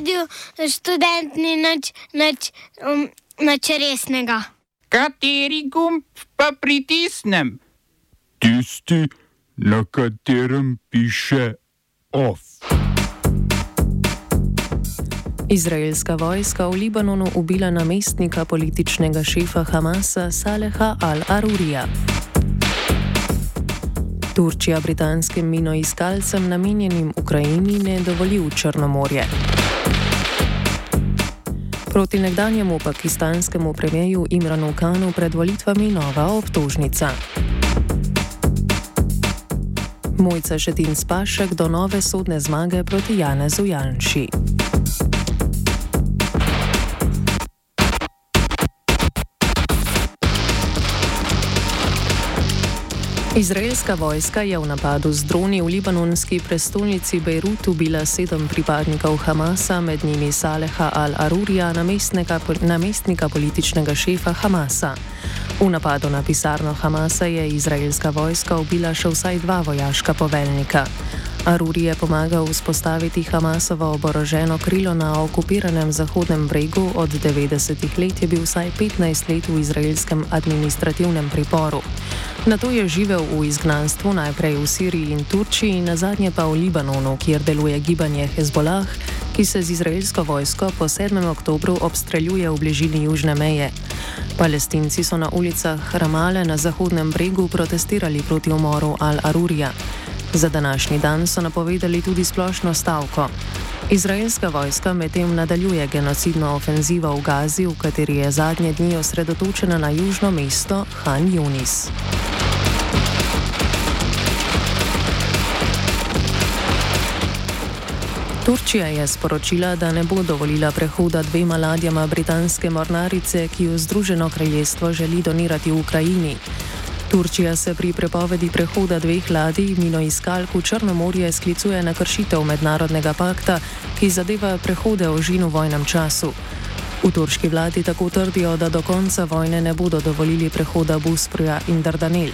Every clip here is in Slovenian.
naredil študent, ni nič, nič, um, nič resnega. Kateri gumb pa pritisnem? Tisti, na katerem piše OF. Izraelska vojska v Libanonu ubila namestnika političnega šefa Hamasa Saleha al-Arurija. Turčija britanskim minoiskalcem namenjenim Ukrajini ne dovoli v Črnomorje. Proti nekdanjemu pakistanskemu premijeju Imranu Kanu pred volitvami nova obtožnica. Mojca Šetin Spašek do nove sodne zmage proti Janezu Janši. Izraelska vojska je v napadu z droni v libanonski prestolnici Bejrut ubila sedem pripadnikov Hamasa, med njimi Saleha al-Arurija, namestnika, namestnika političnega šefa Hamasa. V napadu na pisarno Hamasa je izraelska vojska ubila še vsaj dva vojaška poveljnika. Aruri je pomagal vzpostaviti Hamasovo oboroženo krilo na okupiranem Zahodnem bregu, od 90-ih let je bil vsaj 15 let v izraelskem administrativnem priporu. Na to je živel v izgnanstvu najprej v Siriji in Turčiji, na zadnje pa v Libanonu, kjer deluje gibanje Hezbollah, ki se z izraelsko vojsko po 7. oktobru obstreljuje v bližini južne meje. Palestinci so na ulicah Ramale na Zahodnem bregu protestirali proti umoru Al-Arurija. Za današnji dan so napovedali tudi splošno stavko. Izraelska vojska medtem nadaljuje genocidno ofenzivo v Gazi, v kateri je zadnje dni osredotočena na južno mesto Han Yunis. Turčija je sporočila, da ne bo dovolila prehoda dvema ladjama britanske mornarice, ki jo Združeno kraljestvo želi donirati Ukrajini. Turčija se pri prepovedi prehoda dveh ladij mino iskalk v Črnomorje sklicuje na kršitev mednarodnega pakta, ki zadeva prehode ožin v vojnem času. V turški vladi tako trdijo, da do konca vojne ne bodo dovolili prehoda Busproja in Dardanel.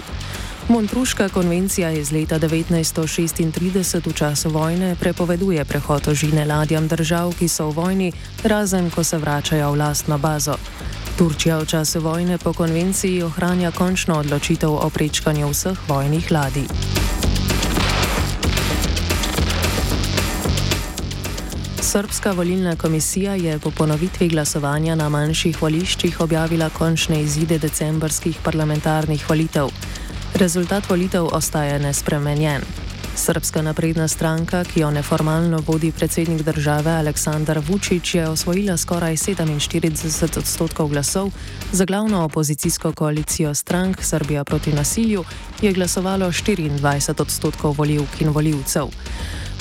Montruška konvencija iz leta 1936 v času vojne prepoveduje prehod ožine ladjam držav, ki so v vojni, razen ko se vračajo v lastno bazo. Turčija v času vojne po konvenciji ohranja končno odločitev o prečkanju vseh vojnih ladij. Srpska volilna komisija je po ponovitvi glasovanja na manjših voliščih objavila končne izide decembrskih parlamentarnih volitev. Rezultat volitev ostaja nespremenjen. Srpska napredna stranka, ki jo neformalno vodi predsednik države Aleksandar Vučić, je osvojila skoraj 47 odstotkov glasov, za glavno opozicijsko koalicijo strank Srbija proti nasilju je glasovalo 24 odstotkov voljivk in voljivcev.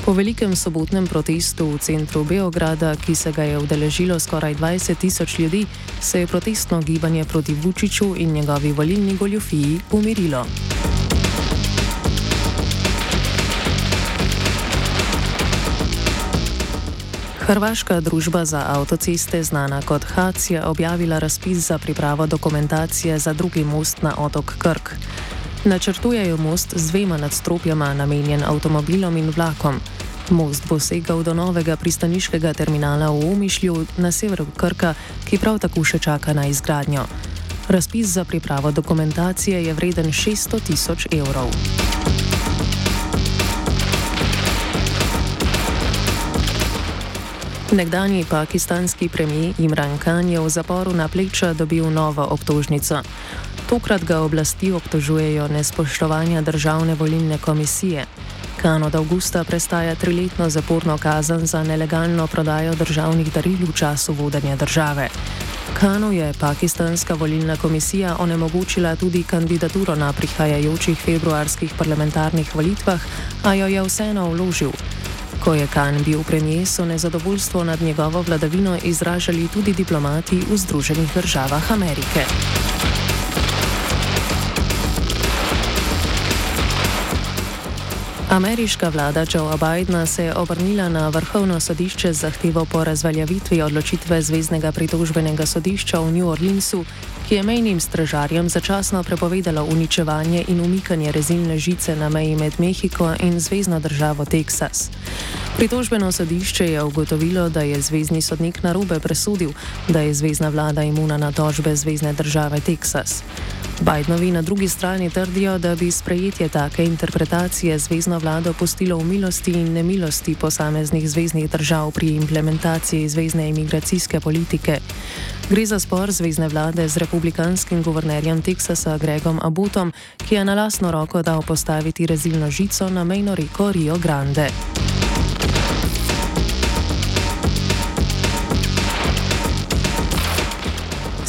Po velikem sobotnem protestu v centru Beograda, ki se ga je udeležilo skoraj 20 tisoč ljudi, se je protestno gibanje proti Vučiću in njegovi volilni goljofiji umirilo. Hrvaška družba za avtoceste, znana kot HAC, je objavila razpis za pripravo dokumentacije za drugi most na otok Krk. Načrtujejo most z dvema nadstropjama, namenjen avtomobilom in vlakom. Most bo segal do novega pristaniškega terminala v Omišlju na severu Krka, ki prav tako še čaka na izgradnjo. Razpis za pripravo dokumentacije je vreden 600 tisoč evrov. Nekdanji pakistanski premijer Imran Khan je v zaporu na pleča dobil novo obtožnico. Tokrat ga oblasti obtožujejo nespoštovanja državne volilne komisije. Khan od avgusta prestaja triletno zaporno kazen za nelegalno prodajo državnih daril v času vodenja države. Khanu je pakistanska volilna komisija onemogočila tudi kandidaturo na prihajajočih februarskih parlamentarnih volitvah, a jo je vseeno vložil. Ko je Khan bil premijer, so nezadovoljstvo nad njegovo vladavino izražali tudi diplomati v Združenih državah Amerike. Ameriška vlada Joea Bidna se je obrnila na vrhovno sodišče z zahtevo po razveljavitvi odločitve Zvezdnega pritožbenega sodišča v New Orleansu, ki je mejnim stražarjem začasno prepovedalo uničevanje in umikanje rezilne žice na meji med Mehiko in zvezdno državo Teksas. Pritožbeno sodišče je ugotovilo, da je zvezdni sodnik narobe presudil, da je zvezdna vlada imuna na tožbe zvezdne države Teksas. Bidenovi na drugi strani trdijo, da bi sprejetje take interpretacije zvezdno vlado pustilo v milosti in nemilosti posameznih zvezdnih držav pri implementaciji zvezdne imigracijske politike. Gre za spor zvezdne vlade z republikanskim guvernerjem Teksasa Gregom Abutom, ki je na lasno roko dal postaviti rezilno žico na mejno reko Rio Grande.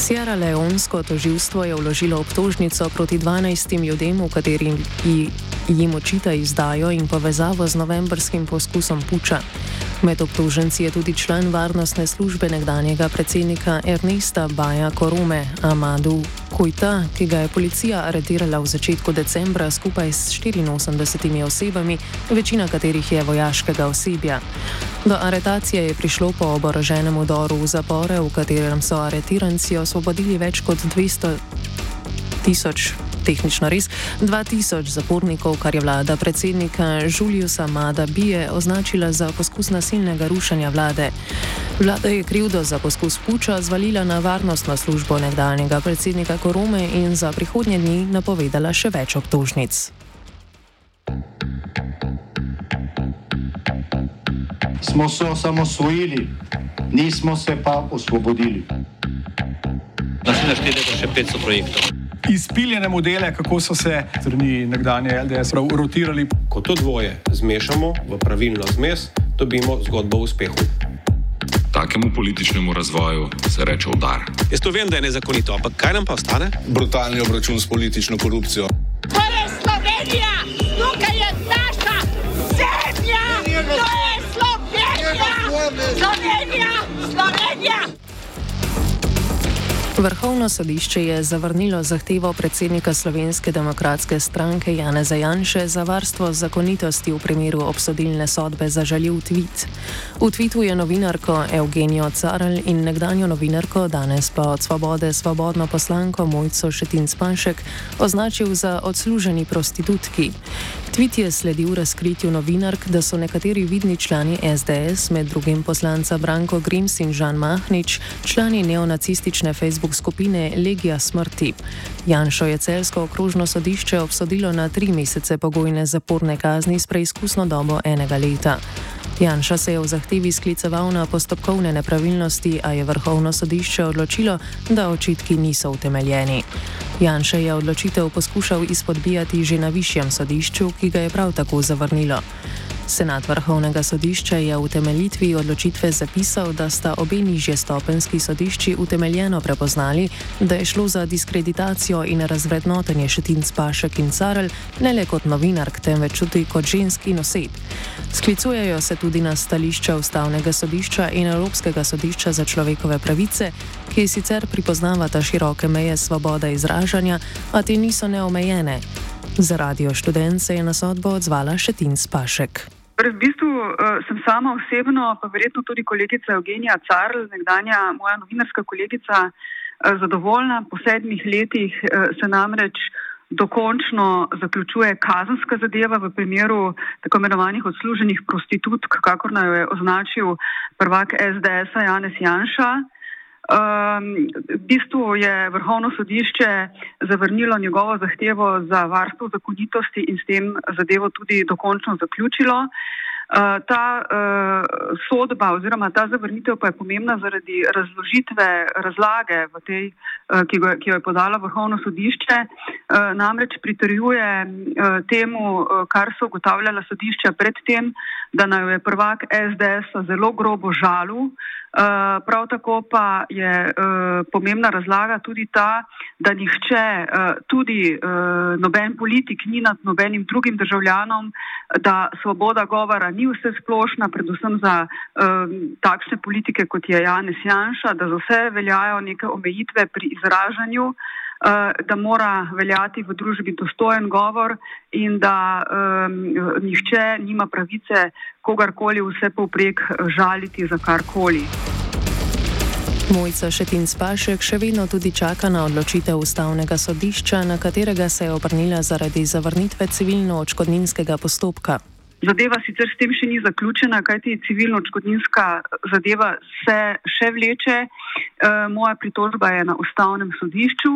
Sierra Leonsko toživstvo je vložilo obtožnico proti 12 ljudem, v kateri jim očita izdajo in povezavo z novembrskim poskusom puča. Med obtoženci je tudi član varnostne službe nekdanjega predsednika Ernesta Baja Korume, Amadu Kujta, ki ga je policija aretirala v začetku decembra skupaj s 84 osebami, večina katerih je vojaškega osebja. Do aretacije je prišlo po oboroženem udoru v zapore, v katerem so aretiranci osvobodili več kot 200 tisoč tehnično res, 2000 zapornikov, kar je vlada predsednika Juliusa Mada Bije označila za poskus nasilnega rušenja vlade. Vlada je krivdo za poskus puča zvalila na varnostno službo nekdanjega predsednika Korome in za prihodnje dni napovedala še več obtožnic. Smo se osamosvojili, nismo se pa osvobodili. Naslednje število je še 500 projektov izpiljene modele, kako so se strani nekdanje LDS rotirali. Ko to dvoje zmešamo v pravilno zmes, dobimo zgodbo o uspehu. Takemu političnemu razvoju se reče udar. Jaz to vem, da je nezakonito, ampak kaj nam pa ostane? Brutalni obračun s politično korupcijo. To je Slovenija, tukaj je naša zemlja, to je Slovenija, Slovenija, Slovenija. Vrhovno sodišče je zavrnilo zahtevo predsednika Slovenske demokratske stranke Janeza Janše za varstvo zakonitosti v primeru obsodilne sodbe za žaljiv tweet. V tweetu je novinarko Eugenijo Carl in nekdanjo novinarko, danes pa od svobode svobodno poslanko Mojco Šetin Spanšek, označil za odsluženi prostitutki. Tweet je sledil razkritju novinark, da so nekateri vidni člani SDS, med drugim poslanca Branko Grims in Žan Mahnič, člani neonacistične Facebook skupine Legija smrti. Janšo je celsko okrožno sodišče obsodilo na tri mesece pogojne zaporne kazni s preizkusno dobo enega leta. Janša se je v zahtevi skliceval na postopkovne nepravilnosti, a je vrhovno sodišče odločilo, da očitki niso utemeljeni. Janša je odločitev poskušal izpodbijati že na višjem sodišču, ki ga je prav tako zavrnilo. Senat vrhovnega sodišča je v utemeljitvi odločitve zapisal, da sta obe nižje stopenski sodišči utemeljeno prepoznali, da je šlo za diskreditacijo in razvrednotenje Šetin Spašek in Carl ne le kot novinark, temveč tudi kot ženski nosed. Sklicujejo se tudi na stališča Ustavnega sodišča in Evropskega sodišča za človekove pravice, ki sicer pripoznavata široke meje svobode izražanja, a te niso neomejene. Za radio študent se je na sodbo odzvala Šetin Spašek. Torej, v bistvu uh, sem sama osebno, pa verjetno tudi kolegica Evgenija Carl, nekdanja moja novinarska kolegica, uh, zadovoljna. Po sedmih letih uh, se namreč dokončno zaključuje kazanska zadeva v primeru tako imenovanih odsluženih prostitutk, kakor naj jo je označil prvak SDS-a Janez Janša. Um, v bistvu je vrhovno sodišče zavrnilo njegovo zahtevo za varstvo zakonitosti in s tem zadevo tudi dokončno zaključilo. Uh, ta uh, sodba oziroma ta zavrnitev pa je pomembna zaradi razložitve razlage, tej, uh, ki, go, ki jo je podala vrhovno sodišče, uh, namreč pritrjuje uh, temu, uh, kar so ugotavljala sodišča predtem, da naj jo je prvak SDS zelo grobo žalil. Eh, prav tako pa je uh, pomembna razlaga tudi ta, da nihče, uh, tudi noben politik ni nad nobenim drugim državljanom, da svoboda govora ni vse splošna, predvsem za takšne politike, kot je Janez Janša, da za vse veljajo neke omejitve pri izražanju. Da mora veljati v družbi dostojen govor in da um, nihče nima pravice kogarkoli vse povprek žaliti za karkoli. Mojca Šetin Spašek še vedno tudi čaka na odločitev ustavnega sodišča, na katerega se je obrnila zaradi zavrnitve civilno-očkodninskega postopka. Zadeva sicer s tem še ni zaključena, kajti civilno-očkodninska zadeva se še vleče. E, moja pritožba je na ustavnem sodišču.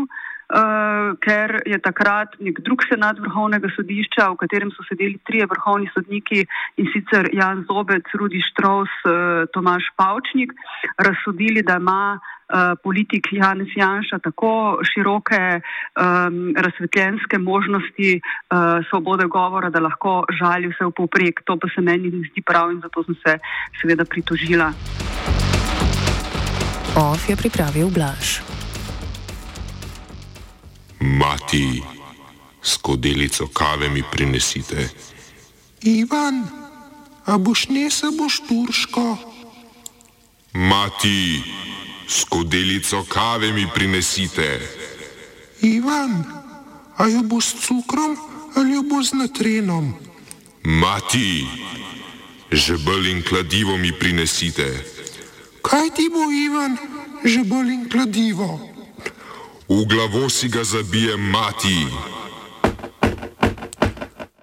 Uh, ker je takrat nek drug senat vrhovnega sodišča, v katerem so sedeli trije vrhovni sodniki in sicer Jan Zobec, Rudi Štraus, uh, Tomaš Pavčnik, razsodili, da ima uh, politik Janez Janša tako široke um, razsvetljenske možnosti svobode govora, da lahko žali vse v povprek. To pa se meni ne zdi prav in zato sem se seveda pritožila. OF je pripravil Blaž. Mati, skodelico kave mi prinesite. Ivan, a boš nese boš turško? Mati, skodelico kave mi prinesite. Ivan, a jo boš s cukrom ali jo boš z natrenom? Mati, žebel in kladivo mi prinesite. Kaj ti bo, Ivan, žebel in kladivo? V glavo si ga zabije mati.